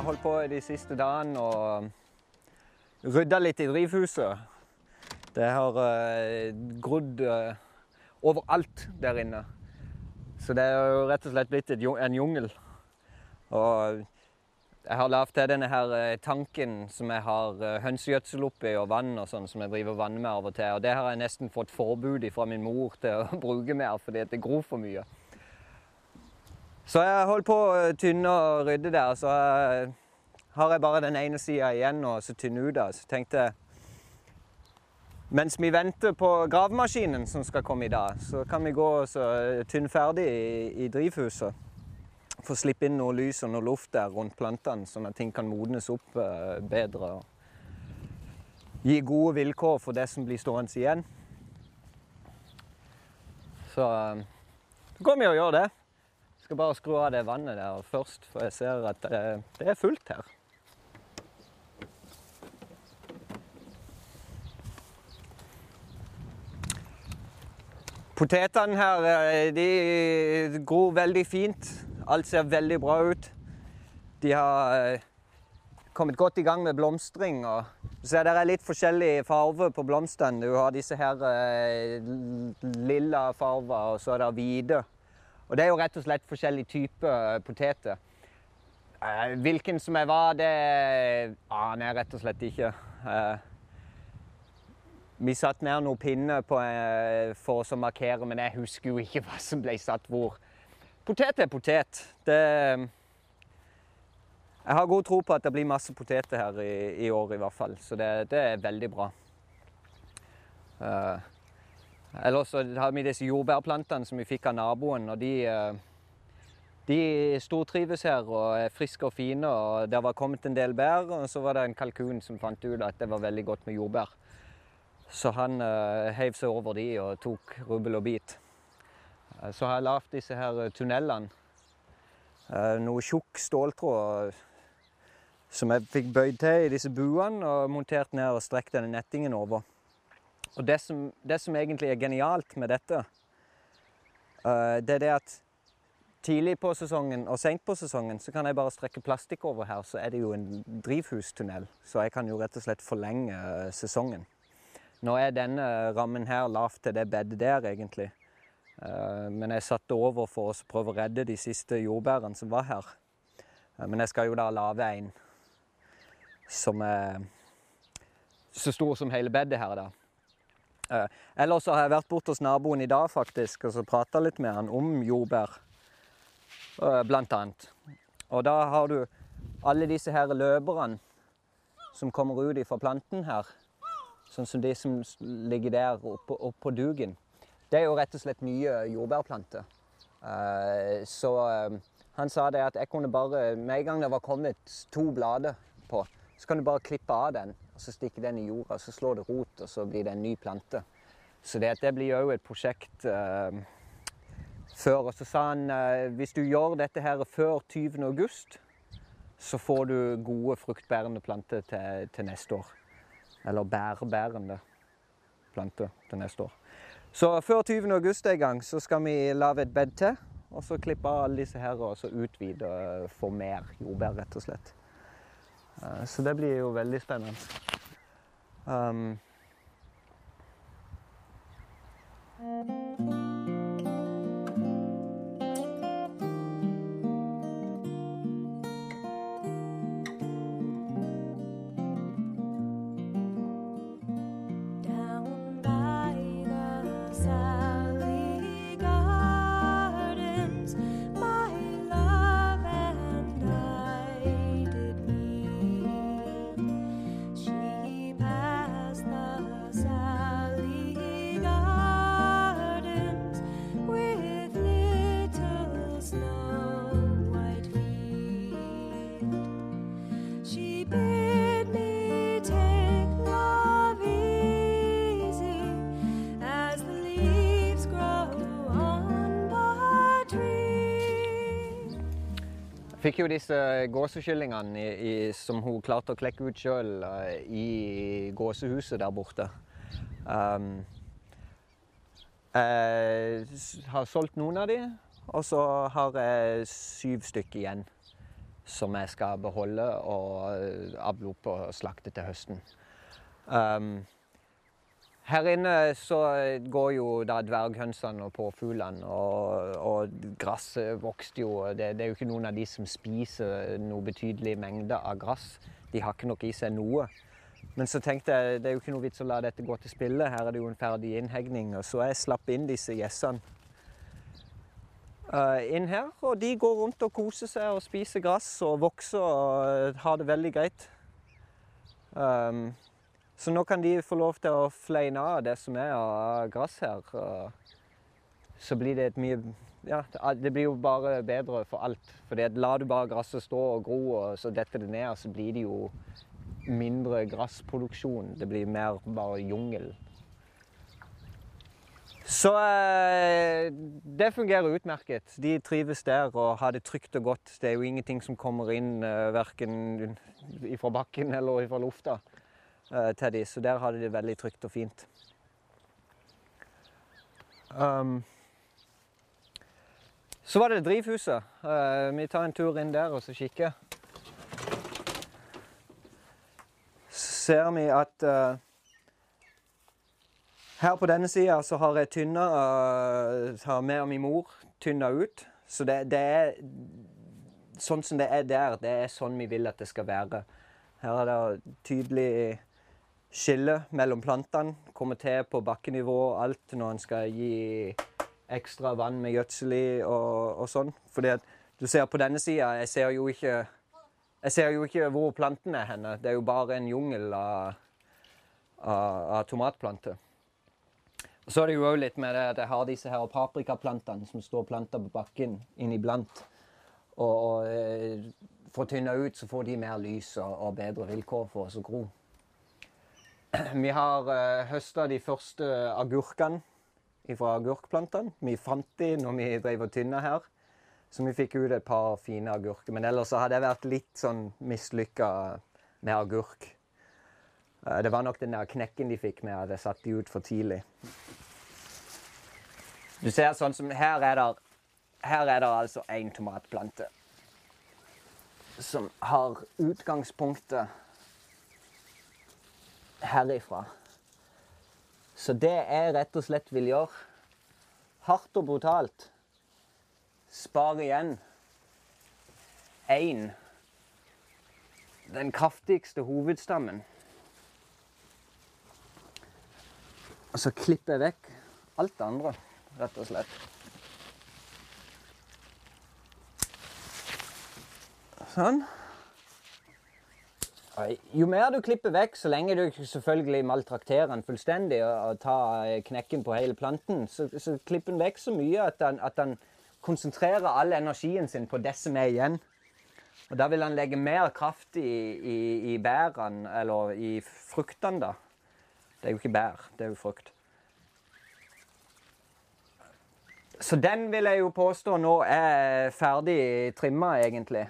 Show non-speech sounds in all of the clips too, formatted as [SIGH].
Har holdt på de siste dagene og rydda litt i drivhuset. Det har uh, grodd uh, overalt der inne. Så det er jo rett og slett blitt en jungel. Og jeg har lagd til denne her uh, tanken som jeg har hønsegjødsel oppi og vann og sånn, som jeg driver vann med av og til. Og det har jeg nesten fått forbud fra min mor til å [LAUGHS] bruke mer fordi det gror for mye. Så jeg holdt på å tynne og rydde der. Så jeg, har jeg bare den ene sida igjen og så tynne ut. Så tenkte jeg mens vi venter på gravemaskinen som skal komme i dag, så kan vi gå og tynne ferdig i, i drivhuset. Få slippe inn noe lys og noe luft der rundt plantene, sånn at ting kan modnes opp uh, bedre. Og gi gode vilkår for det som blir stående igjen. Så så går vi og gjør det. Skal bare skru av det vannet der først, for jeg ser at det, det er fullt her. Potetene her eh, de gror veldig fint. Alt ser veldig bra ut. De har eh, kommet godt i gang med blomstring. og så Det er litt forskjellig farge på blomstene. Du har disse her eh, lilla farger, og så er det hvite. Og det er jo rett og slett forskjellige typer eh, poteter. Eh, hvilken som er hva, det aner jeg rett og slett ikke. Eh, vi satte ned noen pinner for å markere, men jeg husker jo ikke [LAUGHS] hva som ble satt hvor. Potet er potet. Det, jeg har god tro på at det blir masse poteter her i, i år i hvert fall, så det, det er veldig bra. Uh, eller så har vi disse jordbærplantene som vi fikk av naboen. og De, eh, de stortrives her og er friske og fine. og Det var kommet en del bær, og så var det en kalkun som fant ut at det var veldig godt med jordbær. Så han uh, heiv seg over de og tok rubbel og bit. Uh, så har jeg lagd disse her tunnelene. Noe tjukk ståltråd som jeg fikk bøyd til i disse buene og montert ned og strekt denne nettingen over. Og det som, det som, egentlig er genialt med dette, uh, det er det at tidlig på sesongen og sent på sesongen så kan jeg bare strekke plastikk over her, så er det jo en drivhustunnel. Så jeg kan jo rett og slett forlenge uh, sesongen. Nå er denne rammen her lav til det bedet der, egentlig. Uh, men jeg satte over for å prøve å redde de siste jordbærene som var her. Men jeg skal jo da lage en som er så stor som hele bedet her, da. Eh, ellers så har jeg vært bort hos naboen i dag faktisk, og så prata litt med han om jordbær, eh, blant annet. Og da har du alle disse her løperne som kommer ut fra planten her. Sånn som de som ligger der oppe, oppe på dugen. Det er jo rett og slett nye jordbærplanter. Eh, så han sa det at jeg kunne bare, med en gang det var kommet to blader på, så kan du bare klippe av den og så stikke den i jorda. Så slår det rot, og så blir det en ny plante. Så det, det blir òg et prosjekt eh, før. Og så sa han eh, hvis du gjør dette her før 20. august, så får du gode fruktbærende planter til, til neste år. Eller bærbærende planter til neste år. Så før 20. august en gang så skal vi lage et bed til. Og så klippe alle disse her og så utvide for mer jordbær, rett og slett. Eh, så det blir jo veldig spennende. Um, fikk jo disse gåsekyllingene som hun klarte å klekke ut sjøl uh, i gåsehuset der borte. Um, jeg har solgt noen av de, og så har jeg syv stykker igjen. som jeg skal beholde og eh, avle opp og slakte til høsten. Um, her inne så går jo da dverghønsene og påfuglene, og, og gresset vokste jo det, det, er jo ikke noen av de som spiser noe betydelig mengde av gress. De har ikke nok i seg noe. Men så tenkte jeg det er jo ikke noe vits å la dette gå til spille. Her er det jo en ferdig innhegning. Og så jeg slapp inn disse gjessene uh, inn her. Og de går rundt og koser seg og spiser gress og vokser og har det veldig greit. Um, så nå kan de få lov til å fleine av det som er av gress her. Så blir det et mye Ja, det blir jo bare bedre for alt. For lar du bare gresset stå og gro, og så detter det ned, så blir det jo mindre gressproduksjon. Det blir mer bare jungel. Så eh, det fungerer utmerket. De trives der og har det trygt og godt. Det er jo ingenting som kommer inn eh, verken fra bakken eller fra lufta. Eh, til de, så der har de det veldig trygt og fint. Um, så var det drivhuset. Uh, vi tar en tur inn der og så kikker. Så ser vi at uh, her på denne sida så har jeg tynna uh, har meg og min mor tynna ut. Så det, det, er sånn som det er der, det er sånn vi vil at det skal være. Her er det tydelig skille mellom plantene. Kommer til på bakkenivå og alt når en skal gi ekstra vann med gjødsel i og, og sånn. Fordi at du ser på denne sida, jeg ser jo ikke jeg ser jo ikke hvor plantene er henne. Det er jo bare en jungel av, av, av tomatplanter. Og så er det jo òg litt med det at jeg har disse her paprikaplantene som står planta på bakken inniblant. Og, og eh, for å tynne ut, så får de mer lys og, og bedre vilkår for oss å gro. Vi har uh, eh, høsta de første agurkene fra agurkplantene. Vi fant de når vi drev og tynna her. Så vi fikk ut et par fine agurker. Men ellers hadde jeg vært litt sånn mislykka med agurk. Uh, det var nok den der knekken de fikk med at jeg satte de ut for tidlig. Du ser sånn som Her er det, her er det altså én tomatplante som har utgangspunktet herifra. Så det jeg rett og slett vil gjøre, hardt og brutalt Spare igjen én Den kraftigste hovedstammen. Og så klipper jeg vekk alt det andre, rett og slett. Sånn. Jo mer du klipper vekk, så lenge du selvfølgelig maltrakterer den fullstendig og, tar eh, knekken på hele planten, så, så klipper den vekk så mye at den, at den konsentrerer all energien sin på det som er igjen. Og Da vil han legge mer kraft i, i, i bærene, eller i fruktene, da. Det er jo ikke bær, det er jo frukt. Så den vil jeg jo påstå nå er ferdig trimma, egentlig.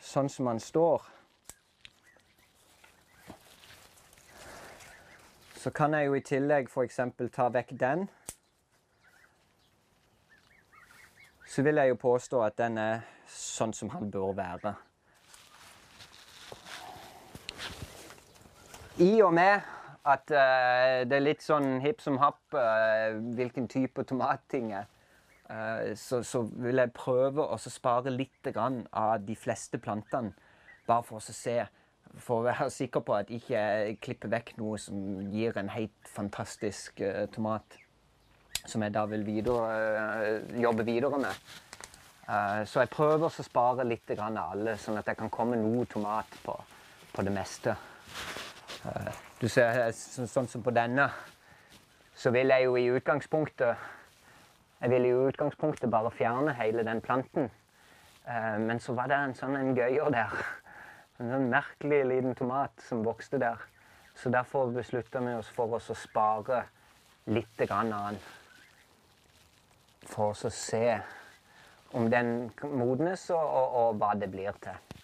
Sånn som den står. Så kan jeg jo i tillegg f.eks. ta vekk den. Så vil jeg jo påstå at den er sånn som han bør være. I og med at uh, det er litt sånn hipp som happ uh, hvilken type tomatting er, uh, så, så, vil jeg prøve å spare litt av de fleste plantene. Bare for å se for å være [LAUGHS] sikker på at jeg ikke klipper vekk noe som gir en helt fantastisk uh, tomat. Som jeg da vil videre, uh, jobbe videre med. Uh, så jeg prøver å spare litt av alle, sånn at jeg kan komme noe tomat på, på det meste. du ser så, Sånn som på denne, så vil jeg jo i utgangspunktet Jeg vil i utgangspunktet bare fjerne hele den planten. men så var det en sånn en gøyer der en sånn merkelig liten tomat som vokste der. Så derfor beslutta vi oss for oss å spare litt av den. For å se om den modnes, og, og, og hva det blir til.